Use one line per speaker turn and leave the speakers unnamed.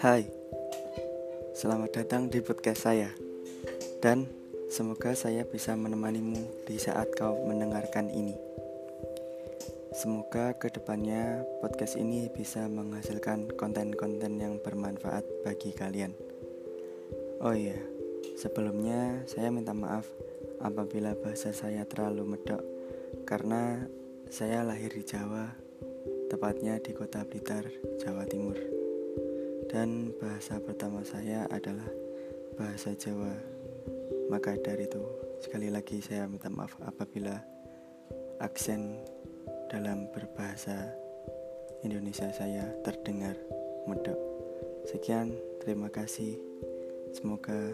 Hai, selamat datang di podcast saya. Dan semoga saya bisa menemanimu di saat kau mendengarkan ini. Semoga ke depannya podcast ini bisa menghasilkan konten-konten yang bermanfaat bagi kalian. Oh iya, sebelumnya saya minta maaf apabila bahasa saya terlalu medok Karena saya lahir di Jawa tepatnya di kota Blitar. Dan bahasa pertama saya adalah bahasa Jawa. Maka dari itu, sekali lagi saya minta maaf apabila aksen dalam berbahasa Indonesia saya terdengar medok. Sekian, terima kasih. Semoga.